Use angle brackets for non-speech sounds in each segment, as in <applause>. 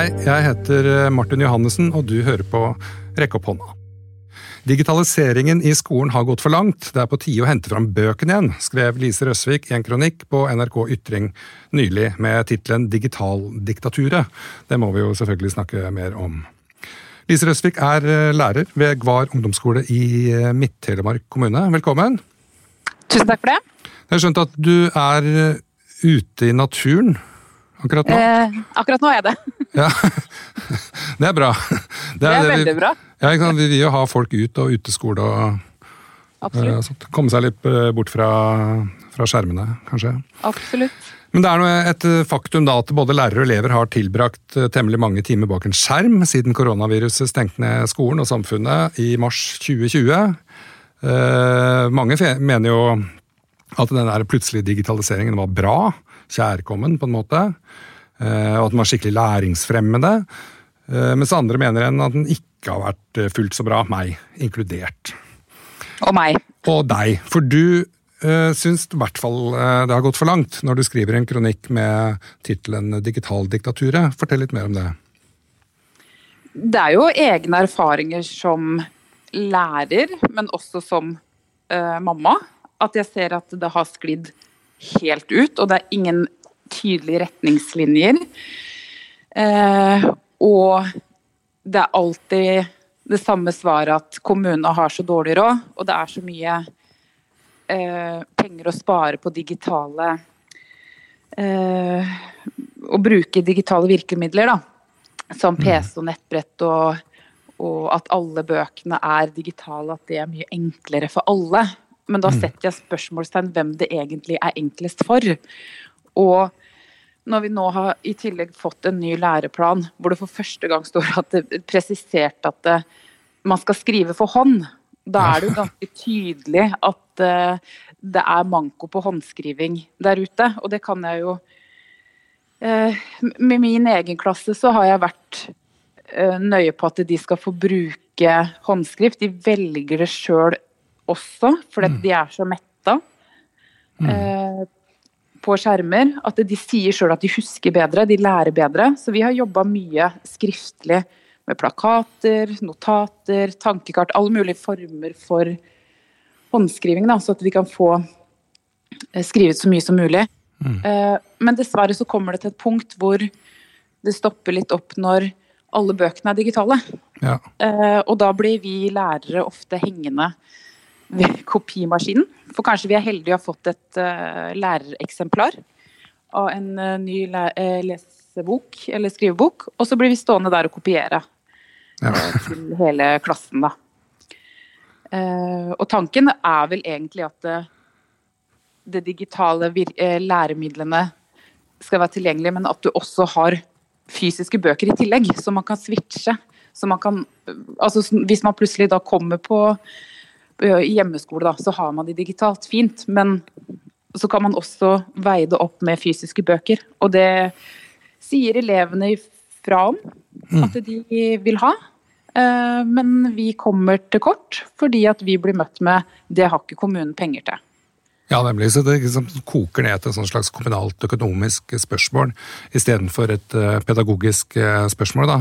Hei, jeg heter eh, Martin Johannessen, og du hører på Rekk opp hånda. Digitaliseringen i skolen har gått for langt. Det er på tide å hente fram bøkene igjen, skrev Lise Røsvik i en kronikk på NRK Ytring nylig med tittelen Digitaldiktaturet. Det må vi jo selvfølgelig snakke mer om. Lise Røsvik er eh, lærer ved Gvar ungdomsskole i eh, Midt-Telemark kommune. Velkommen. Tusen takk for det. Jeg har skjønt at du er ute i naturen akkurat nå? Eh, akkurat nå er det. <laughs> Ja, Det er bra. Det er, vi- veldig bra. Ja. Vi vil jo ha folk ut og uteskole og Absolutt. sånt. komme seg litt eh, bort fra, fra skjermene, kanskje. Absolutt. Men det er noe, et eh, faktum da at både lærere og elever har tilbrakt temmelig mange timer bak en skjerm siden koronaviruset stengte ned skolen og samfunnet i mars 2020. Eh, mange mener jo at den der plutselige digitaliseringen var bra, kjærkommen på en måte, eh, og at den var skikkelig læringsfremmende. Eh, mens andre mener enn at den ikke har vært eh, fullt så bra, meg inkludert. Og meg. Og deg, for du uh, syns i hvert fall det har gått for langt når du skriver en kronikk med tittelen 'Digitaldiktaturet'. Fortell litt mer om det. Det er jo egne erfaringer som lærer, men også som uh, mamma. At jeg ser at det har sklidd helt ut, og det er ingen tydelige retningslinjer. Eh, og det er alltid det samme svaret at kommunene har så dårlig råd, og det er så mye eh, penger å spare på digitale eh, Å bruke digitale virkemidler, da. Som PC og nettbrett og, og at alle bøkene er digitale, at det er mye enklere for alle. Men da setter jeg spørsmålstegn hvem det egentlig er enklest for. Og når vi nå har i tillegg fått en ny læreplan hvor det for første gang står at det presisert at det, man skal skrive for hånd, da er det jo ganske tydelig at uh, det er manko på håndskriving der ute. Og det kan jeg jo uh, Med min egen klasse så har jeg vært uh, nøye på at de skal få bruke håndskrift. De velger det sjøl også, fordi de er så metta eh, på skjermer. At de sier sjøl at de husker bedre, de lærer bedre. Så vi har jobba mye skriftlig med plakater, notater, tankekart, alle mulige former for håndskriving, da, så at vi kan få eh, skrevet så mye som mulig. Eh, Men dessverre så kommer det til et punkt hvor det stopper litt opp når alle bøkene er digitale. Ja. Eh, og da blir vi lærere ofte hengende kopimaskinen. For kanskje vi er heldige og har fått et uh, lærereksemplar av en uh, ny eh, lesebok eller skrivebok, og så blir vi stående der og kopiere Ja. til hele klassen, da. Uh, og tanken er vel egentlig at det, det digitale læremidlene skal være tilgjengelig, men at du også har fysiske bøker i tillegg, så man kan switche. Så man kan, altså hvis man plutselig da kommer på hjemmeskole, da, så har man de digitalt fint. Men så kan man også veie det opp med fysiske bøker. Og det sier elevene ifra om at de vil ha. Eh, Men vi kommer til kort fordi at vi blir møtt med det har ikke kommunen penger til. Ja, nemlig. Så det liksom koker ned til et slags kommunalt økonomisk spørsmål istedenfor et eh, pedagogisk eh, spørsmål, da.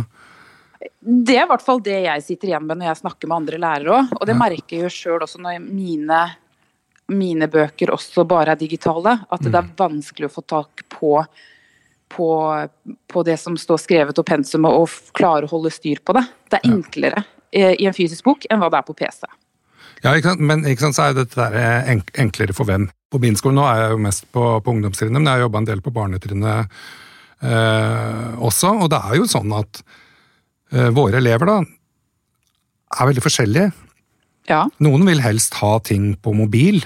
Det er i hvert fall det jeg sitter igjen med når jeg snakker med andre lærere òg. Og det merker jeg jo sjøl også når mine, mine bøker også bare er digitale. At det er vanskelig å få tak på, på, på det som står skrevet og pensumet, og klare å holde styr på det. Det er enklere eh, i en fysisk bok enn hva det er på PC. Ja, ikke sant? Men ikke sant, så er dette der eh, enklere for hvem? På min skole nå er jeg jo mest på, på ungdomstrinnet, men jeg har jobba en del på barnetrinnet eh, også. Og det er jo sånn at våre elever da er veldig forskjellige. Ja. Noen vil helst ha ting på mobil,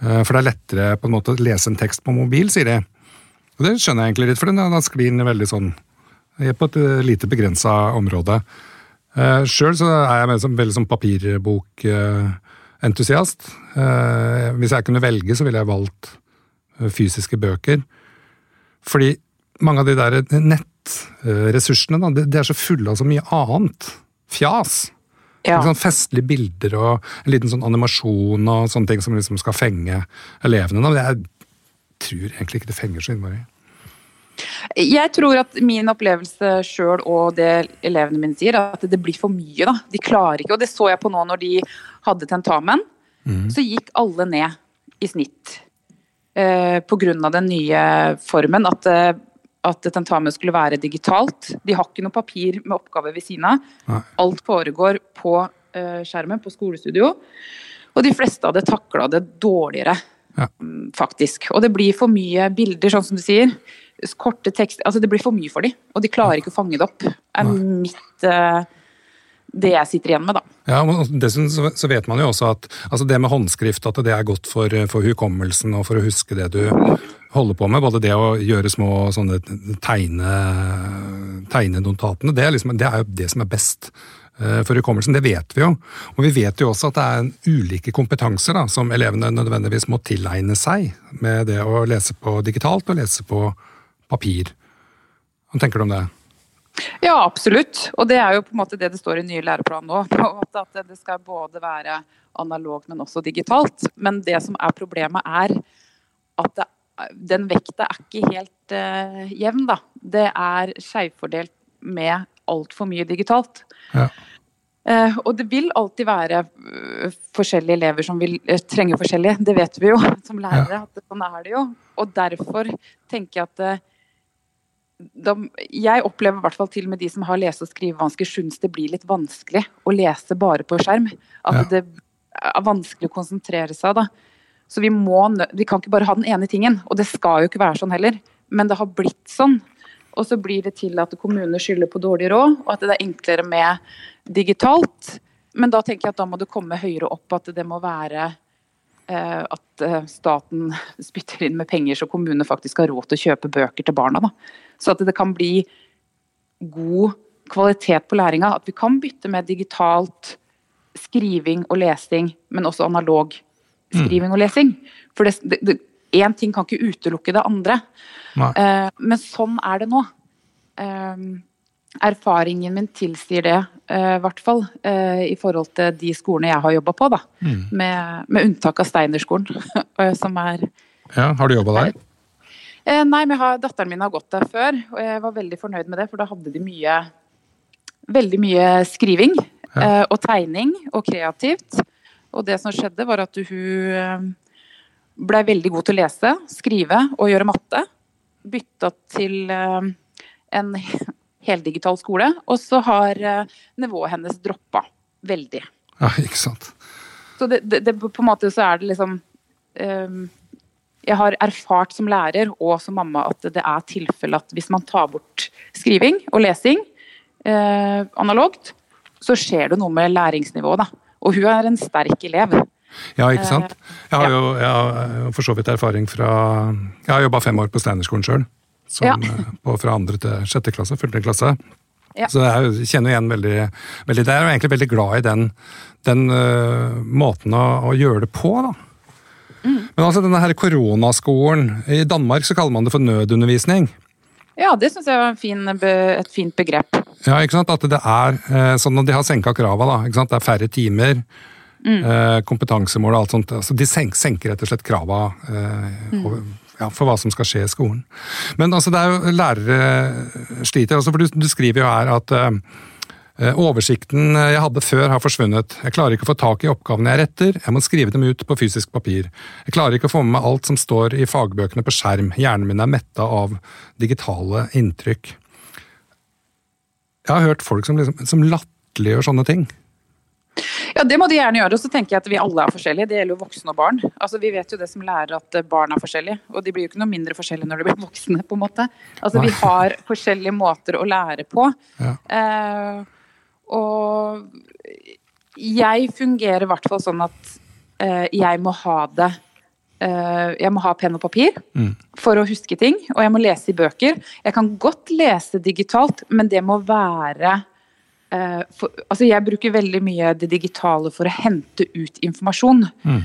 eh, for det er lettere på en måte å lese en tekst på mobil, sier de. Og det skjønner jeg egentlig litt, for den da sklir den veldig sånn eh, på et eh, lite begrensa område. Sjøl så er jeg som, veldig som papirbokentusiast. Hvis jeg kunne velge, så ville jeg valgt eh, fysiske bøker. Fordi mange av de der nettressursene, da, de, er så fulle av så mye annet. Fjas. ja. Sånn festlige bilder og en liten sånn animasjon og sånne ting som liksom skal fenge elevene. Men jeg tror egentlig ikke det fenger så innmari. Jeg tror at min opplevelse sjøl og det elevene mine sier, at det blir for mye. da. De klarer ikke, og det så jeg på nå når de hadde tentamen. Mm. Så gikk alle ned i snitt eh, pga. den nye formen. At, eh, at tentamen skulle være digitalt. De har ikke noe papir med oppgave ved siden av. Alt foregår på uh, skjermen på skolestudio. Og de fleste hadde takla det dårligere, ja. Mm, faktisk. Og det blir for mye bilder, sånn som du sier korte tekster altså Det blir for mye for dem, og de klarer ikke å fange det opp. er mitt uh, det jeg sitter igjen med, da. Ja, Dessuten så vet man jo også at altså det med håndskrift at det er godt for, for, hukommelsen og for å huske det du holder på med. Både det å gjøre små sånne tegne, tegnenotatene, det er, liksom, det er jo det som er best eh, for hukommelsen. Det vet vi jo. Og vi vet jo også at det er ulike kompetanser da, som elevene nødvendigvis må tilegne seg med det å lese på digitalt og lese på papir. Hva tenker du om det? Ja, absolutt. Og det er jo på en måte det det står i nye læreplan nå. At det skal både være analogt, men også digitalt. Men det som er problemet, er at det, den vekta er ikke helt uh, jevn, da. Det er skjevfordelt med altfor mye digitalt. Ja. Uh, og det vil alltid være uh, forskjellige elever som vil uh, trenge forskjellige. Det vet vi jo <laughs> som lærere. Ja. at Sånn er det jo. Og derfor tenker jeg at de, jeg opplever i hvert fall til med de som har lese- og skrivevansker, syns det blir litt vanskelig å lese bare på skjerm. At ja. det er vanskelig å konsentrere seg. da. Så vi, må, vi kan ikke bare ha den ene tingen. Og det skal jo ikke være sånn heller. Men det har blitt sånn. Og så blir det til at kommunene skylder på dårlig råd, og at det er enklere med digitalt. Men da tenker jeg at da må det komme høyere opp at det må være eh, at eh, staten <laughs> spytter inn med penger så kommunene faktisk har råd til å kjøpe bøker til barna. Da. Så at det kan bli god kvalitet på læringa. At vi kan bytte med digitalt skriving og lesing, men også analog skriving og lesing. For én ting kan ikke utelukke det andre. Uh, men sånn er det nå. Uh, erfaringen min tilsier det, uh, i hvert fall. I forhold til de skolene jeg har jobba på, da. Mm. Med, med, unntak av Steinerskolen, <laughs> som er Ja, Har du jobba der? Eh, nei, men har, datteren min har gått der før, og jeg var veldig fornøyd med det. For da hadde de mye Veldig mye skriving ja. eh, og tegning og kreativt. Og det som skjedde, var at hun eh, blei veldig god til å lese, skrive og gjøre matte. Bytta til eh, en heldigital skole, og så har eh, nivået hennes droppa veldig. Ja, ikke sant. Så det, det, det, på en måte så er det liksom um, jeg har erfart som lærer og som mamma at det er tilfelle at hvis man tar bort skriving og lesing uh, analogt, så skjer det noe med læringsnivået. da. Og hun er en sterk elev. Ja, ikke sant. Jeg har jo jeg har for så vidt erfaring fra Jeg har jobba fem år på Steinerskolen sjøl. Ja. Eh, fra andre til sjette klasse, første klasse. Ja. Så jeg kjenner igjen veldig, veldig. Jeg er egentlig veldig glad i den, den uh, måten å, å, gjøre det på. da. Mm. Men altså denne her koronaskolen, i Danmark så kaller man det for nødundervisning. Ja, det syns jeg var fin, et fint begrep. Ja, ikke sant? At det er eh, sånn at de har senka krava, da. Ikke sant? Det er færre timer. Mm. Eh, kompetansemål og alt sånt. Altså, de senker rett og slett krava eh, mm. ja, for hva som skal skje i skolen. Men altså, det er jo lærere sliter. Altså, for du, du skriver jo her at Eh, oversikten jeg hadde før har forsvunnet. Jeg klarer ikke å få tak i oppgavene jeg retter, jeg må skrive dem ut på fysisk papir. Jeg klarer ikke å få med meg alt som står i fagbøkene på skjerm, hjernen min er metta av digitale inntrykk. Jeg har hørt folk som, liksom, som latterliggjør sånne ting. Ja, Det må de gjerne gjøre. Og så tenker jeg at vi alle er forskjellige. Det gjelder jo voksne og barn. Altså, Vi vet jo det som lærer at barn er forskjellige. Og de blir jo ikke noe mindre forskjellige når de blir <laughs> voksne. på en måte. Altså, Vi har forskjellige måter å lære på. Ja. Eh, og jeg fungerer i hvert fall sånn at uh, jeg må ha det uh, Jeg må ha penn og papir mm. for å huske ting, og jeg må lese i bøker. Jeg kan godt lese digitalt, men det må være uh, for, Altså, jeg bruker veldig mye det digitale for å hente ut informasjon. Mm.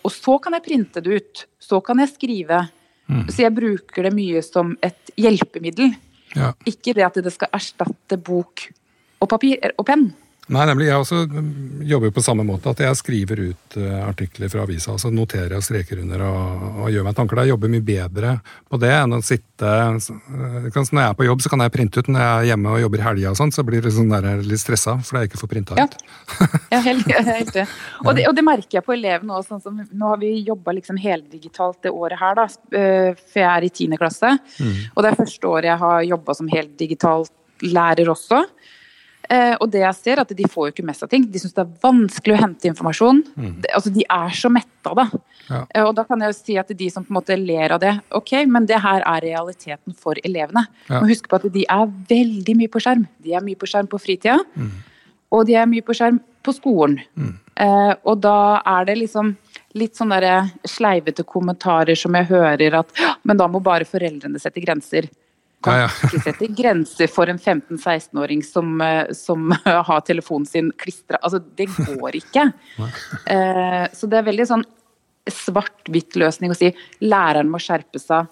og så kan jeg printe det ut. Så kan jeg skrive. Mm. Så jeg bruker det mye som et hjelpemiddel. Ja. Ikke det at det skal erstatte bok og papir og penn. Nei, nemlig. Jeg også mm, jobber på samme måte. At jeg skriver ut uh, artikler fra avisa. altså Noterer og streker under og, og gjør meg tanker. Jeg jobber mye bedre på det enn å sitte uh, Når jeg er på jobb, så kan jeg printe ut. Når jeg er hjemme og jobber i helga, og sånn, så blir det sånn der, litt stressa fordi jeg ikke får printa ut. Ja, <laughs> ja helt, helt det. <laughs> Og, det. og det merker jeg på elevene òg. Sånn nå har vi jobba liksom heldigitalt det året her, da, for jeg er i tiende klasse. Mm. Og det er første året jeg har jobba som heldigital lærer også. Eh, og det jeg ser, er at de får jo ikke med seg ting. De syns det er vanskelig å hente informasjon. Mm. De, altså, de er så metta, da. Ja. Eh, og da kan jeg jo si at de som på en måte ler av det, ok, men det her er realiteten for elevene. Ja. Må huske på at de er veldig mye på skjerm. De er mye på skjerm på fritida, mm. og de er mye på skjerm på skolen. Mm. Eh, og da er det liksom litt sånne sleivete kommentarer som jeg hører at men da må bare foreldrene sette grenser kan ja, ja. ikke sette grenser for en 15-16-åring som, eh, som, <laughs> har telefonen sin klistra Altså, det går ikke. <laughs> Eh, så det er veldig sånn svart-hvitt-løsning å si læreren må skjerpe seg,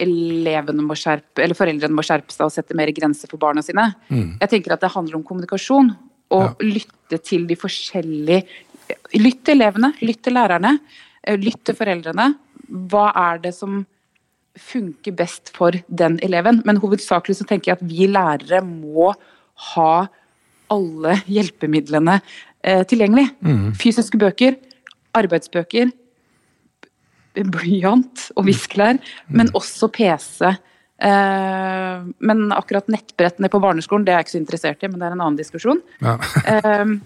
elevene må skjerpe, eller foreldrene må skjerpe seg og sette mer grenser for barna sine. Mm. Jeg tenker at det handler om kommunikasjon. Og ja. lytte til de forskjellige Lytt til elevene, lytt til lærerne, eh, lytt til foreldrene. Hva er det som funker best for den eleven. Men hovedsakelig så tenker jeg at vi lærere må ha alle hjelpemidlene eh, tilgjengelig. Mm. Fysiske bøker, arbeidsbøker, blyant og viskelær, mm. men også PC. Eh, men akkurat nettbrettene på barneskolen det er jeg ikke så interessert i, men det er en annen diskusjon. Ja. eh,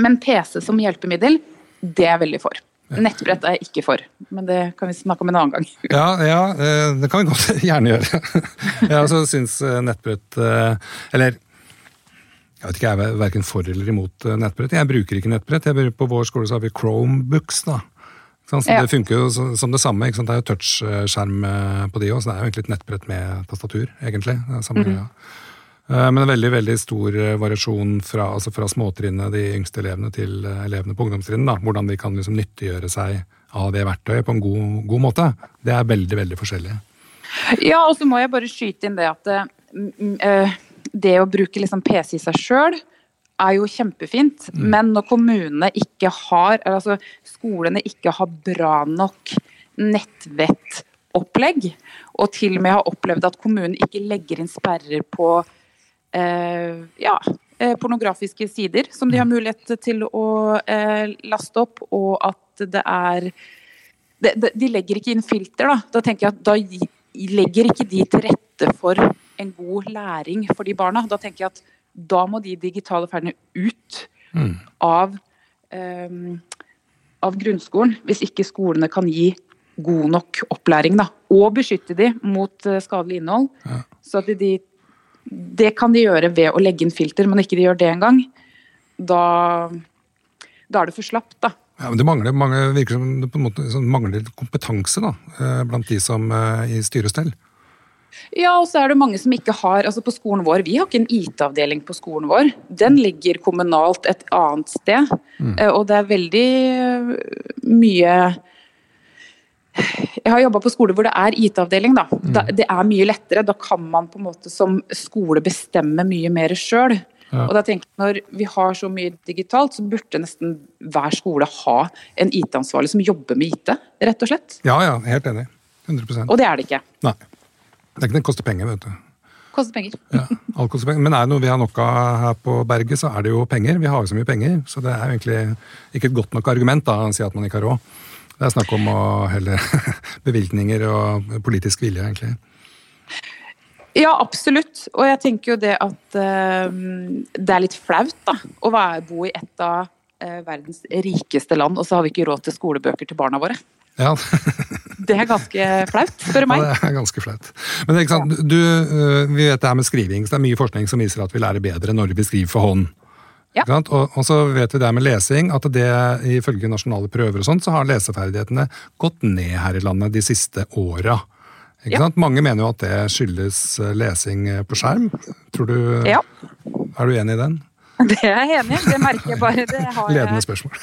men PC som hjelpemiddel, det er jeg veldig for. Nettbrett er jeg ikke for, men det kan vi snakke om en annen gang. <laughs> Ja, ja eh, det kan vi godt <laughs> gjerne gjøre. <laughs> Jeg også syns eh, nettbrett eh, Eller jeg vet ikke, jeg er verken for eller imot nettbrett. Jeg bruker ikke nettbrett. Jeg på vår skole så har vi Chromebooks. da. Så ja. Det funker jo som det samme. Det er jo touchskjerm på de òg, så det er jo egentlig et nettbrett med tastatur, egentlig. Det er samme, mm -hmm. ja. Eh, men en veldig veldig stor eh, variasjon fra, altså fra småtrinnet, de yngste elevene, til eh, elevene på ungdomstrinnet. Hvordan de kan liksom nyttiggjøre seg av det verktøyet på en god, god, måte. Det er veldig, veldig forskjellig. Ja, og så må jeg bare skyte inn det at uh, det å bruke liksom PC i seg sjøl er jo kjempefint, mm. men når kommunene ikke har, altså skolene ikke har bra nok nettvettopplegg, og til og med har opplevd at kommunen ikke legger inn sperrer på ja, eh, pornografiske sider som de har mm. mulighet til å eh, laste opp, og at det er de, de legger ikke inn filter, da. Da tenker jeg at da legger ikke de til rette for en god læring for de barna. Da tenker jeg at da må de digitale ferdene ut mm. av, um, av grunnskolen. Hvis ikke skolene kan gi god nok opplæring, da. Og beskytte de mot skadelig innhold. Ja. Så at de det kan de gjøre ved å legge inn filter, men ikke de gjør det engang. Da, da er det for slapt, da. Ja, men Det mangler, mange, virker som det på en måte sånn mangler kompetanse da, eh, blant de som eh, i styrestell. Ja, og så er det mange som ikke har altså På skolen vår, vi har ikke en IT-avdeling på skolen vår. Den ligger kommunalt et annet sted. Mm. Eh, og det er veldig mye jeg har jobba på skole hvor det er IT-avdeling. Da. da. Det er mye lettere. Da kan man på en måte som skole bestemme mye mer sjøl. Ja. Og da tenker jeg Når vi har så mye digitalt, så burde nesten hver skole ha en IT-ansvarlig som jobber med IT, rett og slett. Ja, ja, helt enig. 100% Og det er det ikke. Nei. Det, ikke, det koster penger, vet du. Koster penger. ja, alt koster penger. Men er det noe vi har nok av her på berget, så er det jo penger. Vi har jo så mye penger, så det er jo egentlig ikke et godt nok argument da, å si at man ikke har råd. Det er snakk om å helle <laughs> bevilgninger og politisk vilje, egentlig. Ja, absolutt. Og jeg tenker jo det at uh, det er litt flaut da, å være, bo i et av uh, verdens rikeste land, og så har vi ikke råd til skolebøker til barna våre. Ja. <laughs> det er ganske flaut, spør du meg. Ja, det er ganske flaut. Men ikke sant, du, uh, vi vet det her med skriving, så det er mye forskning som viser at vi lærer bedre når vi skriver for hånd. Ja. Og, og, så vet vi det med lesing, at det ifølge nasjonale prøver og sånt, så har leseferdighetene gått ned her i landet de siste åra. Ja. Mange mener jo at det skyldes eh, lesing eh, på skjerm. Tror du, ja. Er du enig i den? <laughs> Det er jeg enig i. Det merker jeg bare. Det har Ledende spørsmål.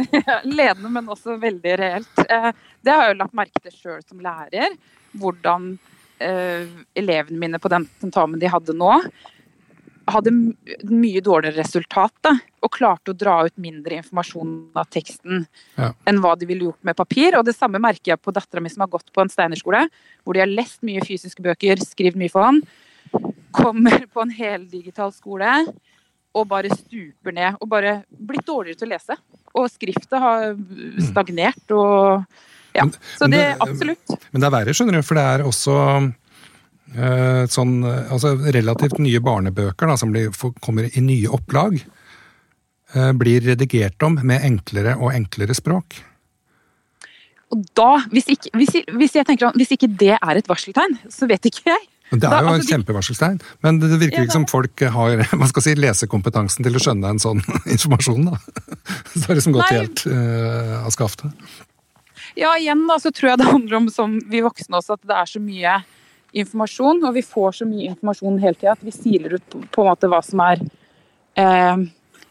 <laughs> Ledende, men også veldig reelt. Eh, det har jeg jo lagt merke til sjøl som lærer. Hvordan elevene mine på den tentamen de hadde nå, hadde mye dårligere resultat da, og klarte å dra ut mindre informasjon av teksten ja. enn hva de ville gjort med papir. Og det samme merker jeg på dattera mi som har gått på en steinerskole, hvor de har lest mye fysiske bøker, skrevet mye for hånd. Kommer på en heldigital skole og bare stuper ned. Og bare blitt dårligere til å lese. Og skriftet har stagnert og Ja. Så det absolutt. Men det er verre, skjønner du, for det er også sånn, eh, altså relativt nye barnebøker da, som blir, kommer i nye opplag, eh, blir redigert om med enklere og enklere språk. Og da, hvis ikke, hvis, hvis jeg tenker, hvis ikke det er et varseltegn, så vet ikke jeg. Det er jo et altså, kjempevarseltegn, men det virker ikke som folk har <laughs> man skal si, lesekompetansen til å skjønne en sånn <laughs> informasjon. da. <laughs> Så det har liksom gått Nei. helt uh, av skaftet. Ja, igjen da, så tror jeg det handler om, som vi voksne også, at det er så mye informasjon, og vi får så mye informasjon hele tida at vi siler ut på, en måte hva som er eh,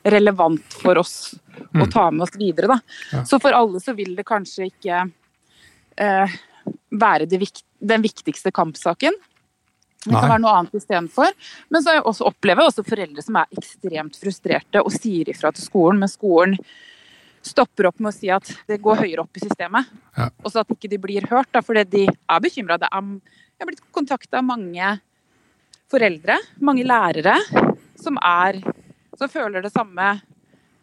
relevant for oss mm. å ta med oss videre. Ja. Så for alle så vil det kanskje ikke eh, være vikt, den viktigste kampsaken. Det kan være noe annet istedenfor. Men så også opplever jeg også foreldre som er ekstremt frustrerte og sier ifra til skolen, men skolen stopper opp med å si at det går høyere opp i systemet. Ja. Og så at ikke de blir hørt, da, fordi de er bekymra. Det er jeg har blitt kontakta av mange foreldre, mange lærere, som er Som føler det samme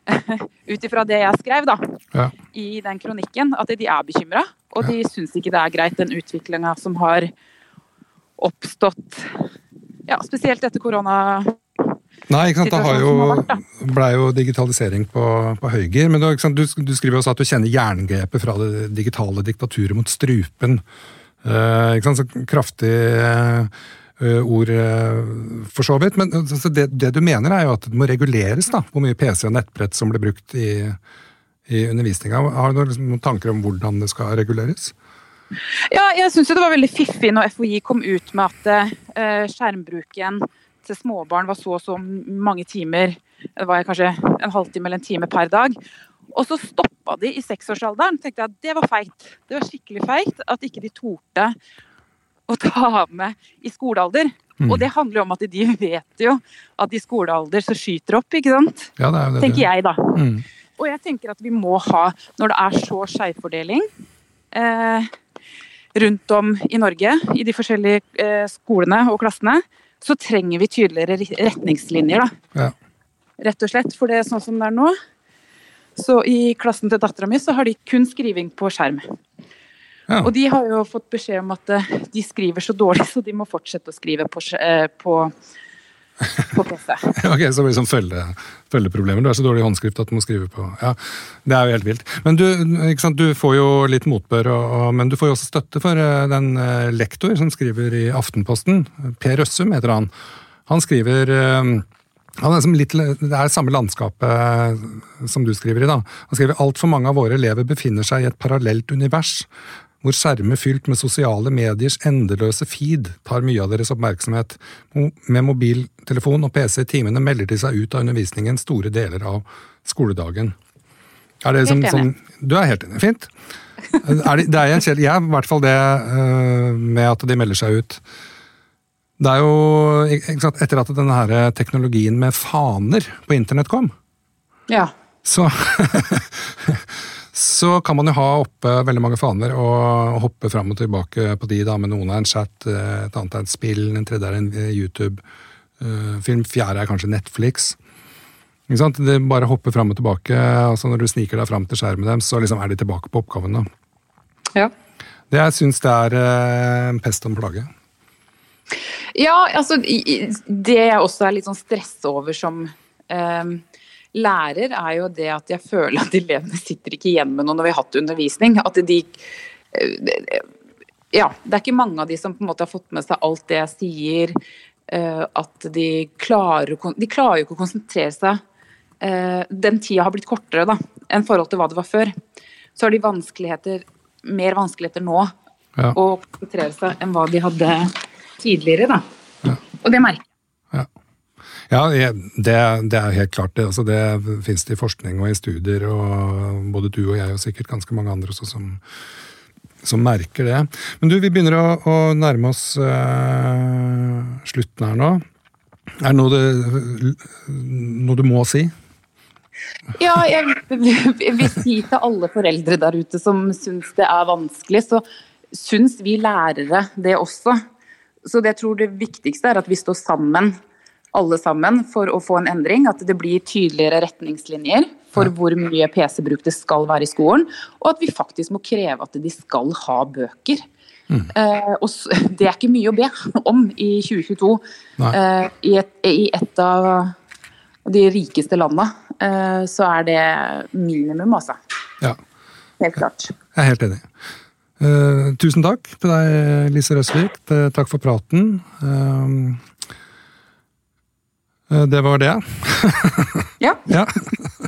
<laughs> ut ifra det jeg skrev da, ja. i den kronikken, at de er bekymra. Og de syns ikke det er greit, den utviklinga som har oppstått ja, spesielt etter korona. Nei, ikke sant? det har jo, ble jo digitalisering på, på høygir. Men du, du, skriver også at du kjenner jerngrepet fra det digitale diktaturet mot strupen. Uh, ikke sant? Så kraftig uh, ord, uh, for så vidt. Men altså, det, det, du mener, er jo at det må reguleres, da, hvor mye PC og nettbrett som blir brukt i, i undervisninga. Har du liksom noen tanker om hvordan det skal reguleres? Ja, jeg syns det var veldig fiffig når FHI kom ut med at skjermbruken til småbarn var så og så mange timer, det var kanskje en halvtime eller en time per dag. Og så stoppa de i seksårsalderen. tenkte jeg at Det var feigt. Det var skikkelig feigt at ikke de torde å ta med i skolealder. Mm. Og det handler jo om at de vet jo at i skolealder så skyter det opp, ikke sant? Ja, det er det. Tenker jeg, da. Mm. Og jeg tenker at vi må ha, når det er så skjevfordeling eh, rundt om i Norge, i de forskjellige eh, skolene og klassene, så trenger vi tydeligere retningslinjer, da. Ja. Rett og slett. For det er sånn som det er nå, så i klassen til dattera mi så har de kun skriving på skjerm. Ja. Og de har jo fått beskjed om at eh, de skriver så dårlig, så de må fortsette å skrive på, eh, på, på PC. <laughs> ok, Så blir det sånn følge, følgeproblemer. Du er så dårlig i håndskrift at du må skrive på Ja, Det er jo helt vilt. Men du, du får jo litt motbør, og, og, men du får jo også støtte for eh, den lektor som skriver i Aftenposten. Per Røssum heter han. Han skriver ja, det, er litt, det er samme landskapet eh, som du skriver i. da. Han skriver altfor mange av våre elever befinner seg i et parallelt univers, hvor skjermer fylt med sosiale mediers endeløse feed tar mye av deres oppmerksomhet. Med mobiltelefon og PC i timene melder de seg ut av undervisningen store deler av skoledagen. Er det liksom, sånn, du er helt enig. Fint. Er det, det er en kjell, jeg er i hvert fall det uh, med at de melder seg ut. Det er jo sant, Etter at denne her teknologien med faner på internett kom, ja. så <laughs> Så kan man jo ha oppe veldig mange faner og hoppe fram og tilbake på de. da, med Noen er en chat, et annet er et spill, en tredje er en YouTube-film, fjerde er kanskje Netflix. Ikke sant? Det bare hopper fram og tilbake. altså Når du sniker deg fram til skjermen deres, så liksom er de tilbake på oppgaven. da. Ja. Det jeg syns det er en pest og en plage. Ja, altså det jeg også er litt sånn stressa over som eh, lærer, er jo det at jeg føler at elevene sitter ikke igjen med noe når vi har hatt undervisning. At de eh, Ja, det er ikke mange av de som på en måte har fått med seg alt det jeg sier. Eh, at de klarer, de klarer jo ikke å konsentrere seg. Eh, den tida har blitt kortere da, enn forhold til hva det var før. Så har de vanskeligheter, mer vanskeligheter nå ja. å konsentrere seg enn hva de hadde tidligere. da. Ja. Og det merker jeg. Ja. ja det, det, er helt klart det. Altså, det finnes det i forskning og i studier, og både du og jeg og sikkert ganske mange andre også som, som merker det. Men du, vi begynner å, å nærme oss øh, slutten her nå. Er det noe du, noe du må si? Ja, jeg vil si til alle foreldre der ute som syns det er vanskelig, så syns vi lærere det også. Så det jeg tror det viktigste er at vi står sammen, alle sammen, for å få en endring. At det blir tydeligere retningslinjer for hvor mye PC-bruk det skal være i skolen. Og at vi faktisk må kreve at de skal ha bøker. Mm. Eh, og <laughs> det er ikke mye å be om i 2022 eh, i, et, i, et, av de rikeste landene. Eh, så er det minimum, altså. Ja. Helt klart. Jeg er helt enig. Uh, tusen takk til deg, Lise Røsvik. Takk for praten. Uh, det var det. <laughs> ja. ja.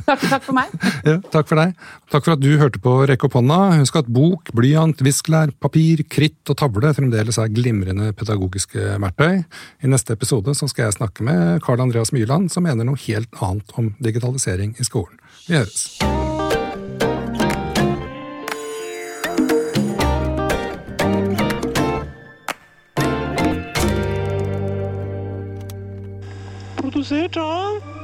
takk, takk, for meg. <laughs> Ja, takk for deg. Takk for at du hørte på Rekk opp hånda. Husk at bok, blyant, viskelær, papir, kritt og tavle fremdeles er glimrende pedagogiske verktøy. I neste episode skal jeg snakke med Karl Andreas Myrland, som mener noe helt annet om digitalisering i skolen. Vi høres. Produsert av